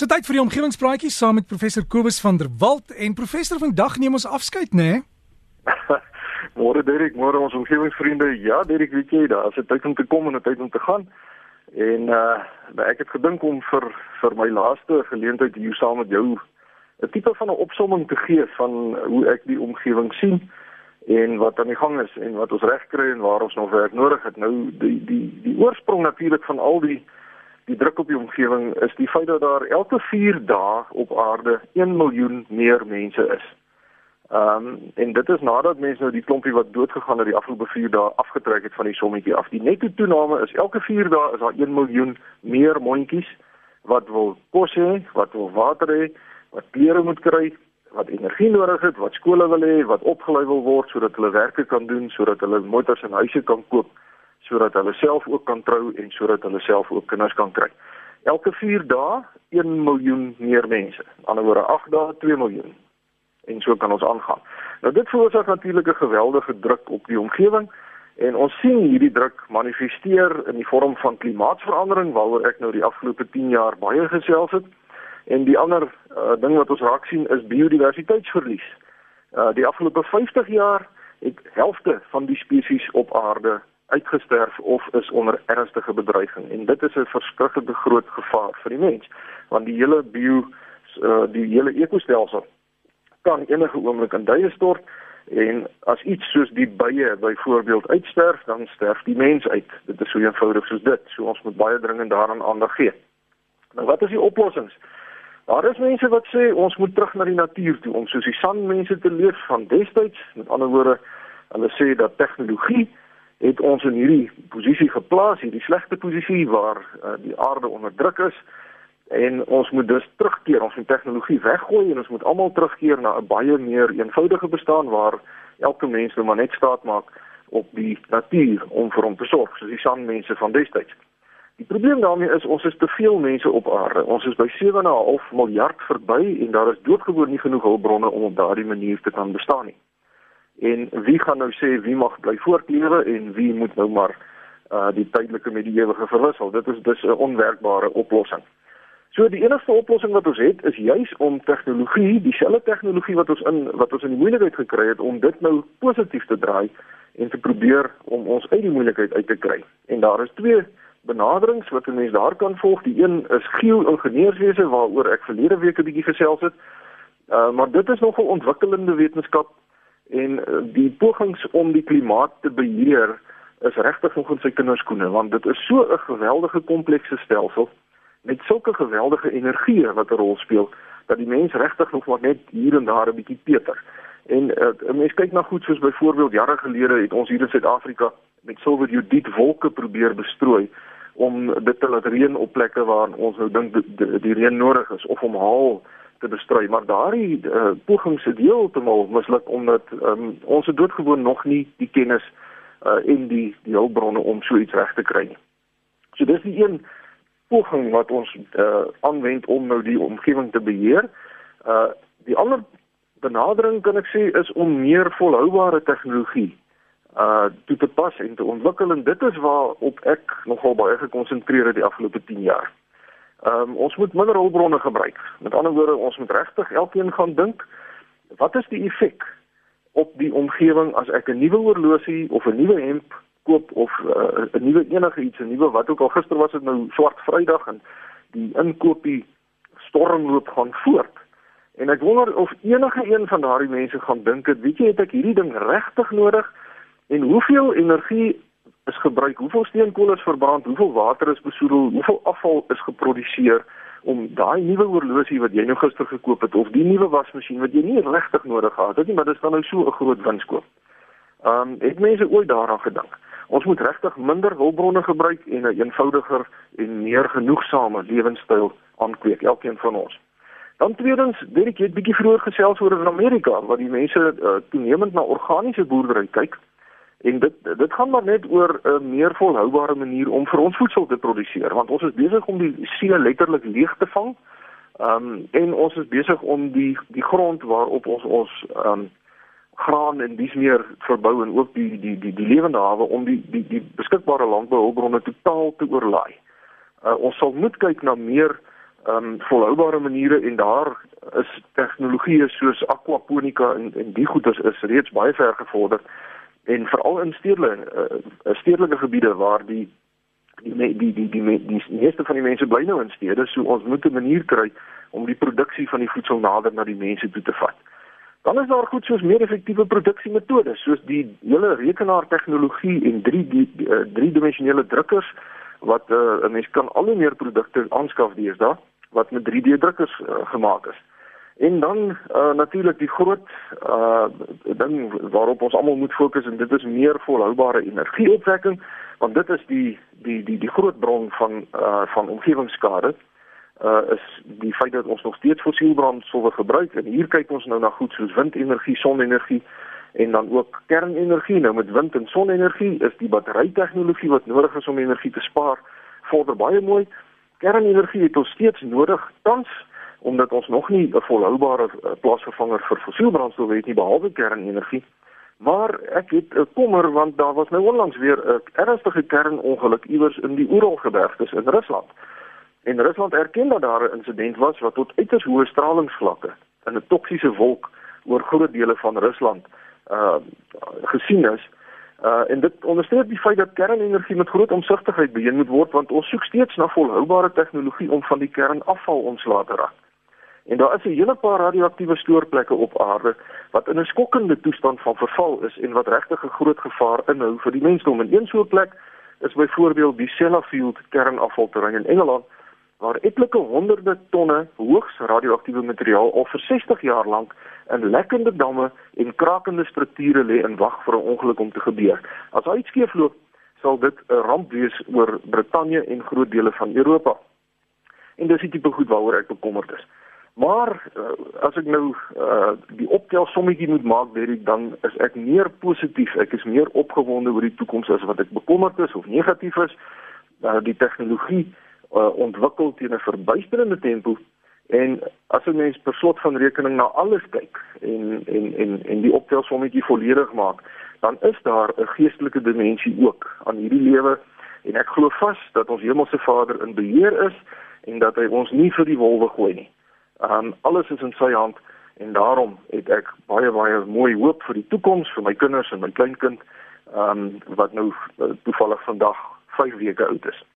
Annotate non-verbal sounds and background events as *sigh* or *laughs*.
So tyd vir die omgewingspraatjie saam met professor Kobus van der Walt en professor vandag neem ons afskeid, né? Nee? *laughs* môre Derek, môre ons omgewingsvriende. Ja, Derek, weet jy, daar is 'n tyd om te kom en 'n tyd om te gaan. En uh ek het gedink om vir vir my laaste geleentheid hier saam met jou 'n tipe van 'n opsomming te gee van hoe ek die omgewing sien en wat aan die gang is en wat ons reg kry en waar ons nog werk nodig het. Nou die die die oorsprong natuurlik van al die die druk op die omgewing is die feit dat daar elke 4 dae op aarde 1 miljoen meer mense is. Ehm um, en dit is nadat mense nou die klompie wat doodgegaan het die afgelope 4 dae afgetrek het van die sommetjie af. Die netto toename is elke 4 dae is daar 1 miljoen meer mondjies wat wil kos hê, wat wil water hê, wat klere moet kry, wat energie nodig het, wat skole wil hê, wat opgelei wil word sodat hulle werke kan doen, sodat hulle motors en huise kan koop sodat hulle self ook kan trou en sodat hulle self ook kinders kan kry. Elke 4 dae 1 miljoen meer mense. Aan die ander woorde 8 dae 2 miljoen. En so kan ons aangaan. Nou dit veroorsaak natuurlik 'n geweldige druk op die omgewing en ons sien hierdie druk manifesteer in die vorm van klimaatsverandering waaroor ek nou die afgelope 10 jaar baie gesels het. En die ander uh, ding wat ons raak sien is biodiversiteitsverlies. Uh die afgelope 50 jaar het helfte van die spesies op aarde uitgesterf of is onder ernstige bedreiging. En dit is 'n verskriklike groot gevaar vir die mens want die hele bio uh, die hele ekostelsel kan enige oomblik in duie stort en as iets soos die bye byvoorbeeld uitsterf dan sterf die mens uit. Dit is so eenvoudig soos dit. So ons moet baie dringend daaraan aandag gee. Nou wat is die oplossings? Daar is mense wat sê ons moet terug na die natuur toe om soos die sanmense te leef van destyds. Met ander woorde, hulle sê dat tegnologie het ons in hierdie posisie geplaas, hierdie slegte posisie waar uh, die aarde onder druk is en ons moet dus terugkeer, ons moet tegnologie weggooi en ons moet almal terugkeer na 'n baie meer eenvoudige bestaan waar elke mens nou maar net staat maak op die natuur om vir hom te sorg, soos die sanmense van destyds. Die probleem daarmee is ons is te veel mense op aarde. Ons is by 7,5 miljard verby en daar is doodgewoon nie genoeg hulpbronne om op daardie manier te kan bestaan nie. En wie gaan nou sê wie mag bly voortlewe en wie moet nou maar uh die tydelike met die ewige verwissel? Dit is dus 'n onwerkbare oplossing. So die enigste oplossing wat ons het is juis om tegnologie, dieselfde tegnologie wat ons in wat ons in die moeilikheid gekry het om dit nou positief te draai en te probeer om ons uit die moeilikheid uit te kry. En daar is twee benaderings wat 'n mens daar kan volg. Die een is geo-ingenieurswese waaroor ek verlede week 'n bietjie gesels het. Uh maar dit is nog 'n ontwikkelende wetenskap en uh, die pogings om die klimaat te beheer is regtig in sy kinderskoene want dit is so 'n geweldige komplekse stelsel met sulke geweldige energie wat 'n rol speel dat die mens regtig nog maar net hier en daar 'n bietjie peter. En uh, mense kyk na goed soos byvoorbeeld jare gelede het ons hier in Suid-Afrika met silverjodiet wolke probeer bestrooi om dit te laat reën op plekke waar ons nou dink die, die reën nodig is of om haal te bestry maar daardie uh, poging se deel te mal misluk omdat um, ons se doodgewoon nog nie die kennis uh, en die die hulpbronne om so iets reg te kry nie. So dis die een poging wat ons uh, aanwend om nou die omgewing te beheer. Uh die ander benadering kan ek sê is om meer volhoubare tegnologie uh te pas en te ontwikkel en dit is waar op ek nogal baie gekonsentreer het die afgelope 10 jaar. Ehm um, ons moet minder hulpbronne gebruik. Met ander woorde, ons moet regtig elkeen gaan dink wat is die effek op die omgewing as ek 'n nuwe oorlosie of 'n nuwe hemp koop of uh, 'n nuwe enige iets, 'n nuwe wat ook al gister was dit nou swart Vrydag en die inkopie stormloop gaan voort. En ek wonder of enige een van daardie mense gaan dink, weet jy, het ek hierdie ding regtig nodig en hoeveel energie is gebruik, hoeveel steenkool is verbrand, hoeveel water is besoedel, hoeveel afval is geproduseer om daai nuwe oorlosie wat jy nou gister gekoop het of die nuwe wasmasjien wat jy nie regtig nodig gehad het nie, maar dit dan nou so 'n groot winskoop. Ehm um, het mense ooit daaraan gedink? Ons moet regtig minder hulpbronne gebruik en 'n een eenvoudiger en meer genoegsame lewenstyl aankweek, elkeen van ons. Dan tweedens, weet ek jy het bietjie vroeër gesels oor in Amerika waar die mense uh, toenemend na organiese boerdery kyk. En dit dit gaan maar net oor 'n meer volhoubare manier om vir ons voedsel te produseer want ons is besig om die see letterlik leeg te vang. Ehm um, en ons is besig om die die grond waarop ons ons ehm um, graan en dis meer verbou en ook die die die die lewende hawe om die die die beskikbare landbouhulpbronne totaal te oorlaai. Uh, ons sal moet kyk na meer ehm um, volhoubare maniere en daar is tegnologieë soos aquaponika en en die goeders is reeds baie ver gevorder en veral in stedelike uh, stedelike gebiede waar die die die die die die, die meeste van die mense bly nou in stede so ons moet 'n manier kry om die produksie van die voedsel nader na die mense toe te vat. Dan is daar goed soos meer effektiewe produksiemetodes soos die hele rekenaartegnologie en 3 die 3-dimensionele drukkers wat uh, 'n mens kan al hoe meer produkte aanskaf deesdae wat met 3D drukkers uh, gemaak is. En dan uh, natuurlik die groot uh ding waarop ons almal moet fokus en dit is meer volhoubare energieopwekking want dit is die die die die groot bron van uh van omgewingsskade uh is die feit dat ons nog steeds fossielbrandstowwe gebruik en hier kyk ons nou na goed soos windenergie, sonenergie en dan ook kernenergie. Nou met wind en sonenergie is die batterytegnologie wat nodig is om energie te spaar vorder baie mooi. Kernenergie het ons steeds nodig tans omdat ons nog nie 'n volhoubare uh, plaasvervanger vir fossielbrandstowwe het nie behalwe kernenergie. Maar ek het 'n kommer want daar was nou onlangs weer 'n ernstige kernongeluk iewers in die Uralgebergtes in Rusland. En Rusland erken dat daar 'n insident was wat tot uiters hoë stralingsvlakke in 'n toksiese wolk oor groot dele van Rusland uh gesien is. Uh en dit onderstreep die feit dat kernenergie met groot omsigtigheid beheer moet word want ons soek steeds na volhoubare tegnologie om van die kernafval ontslae te raak. En daar is 'n hele paar radioaktiewe stoorplekke op aarde wat in 'n skokkende toestand van verval is en wat regtig 'n groot gevaar inhou vir die mensdom. En een so 'n plek is byvoorbeeld die Sellafield kernafvalterrein in Engeland waar etlike honderde tonne hoogs radioaktiewe materiaal al vir 60 jaar lank in lekkende damme en krakende strukture lê en wag vir 'n ongeluk om te gebeur. As hy skeefloop, sal dit 'n ramp wees oor Brittanje en groot dele van Europa. En dis die tipe goed waaroor ek bekommerd is. Maar uh, as ek nou uh, die optel sommetjie moet maak, Derek, dan is ek meer positief. Ek is meer opgewonde oor die toekoms as wat ek bekommerd is of negatief is. Uh, die tegnologie uh, ontwikkel teen 'n verbuisterende tempo en as 'n mens per slot van rekening na alles kyk en en en en die optel sommetjie volledig maak, dan is daar 'n geestelike dimensie ook aan hierdie lewe en ek glo vas dat ons Hemelse Vader in beheer is en dat hy ons nie vir die wolwe gooi nie. Um alles is in sy hand en daarom het ek baie baie mooi hoop vir die toekoms vir my kinders en my kleinkind um wat nou uh, toevallig vandag 5 weke oud is.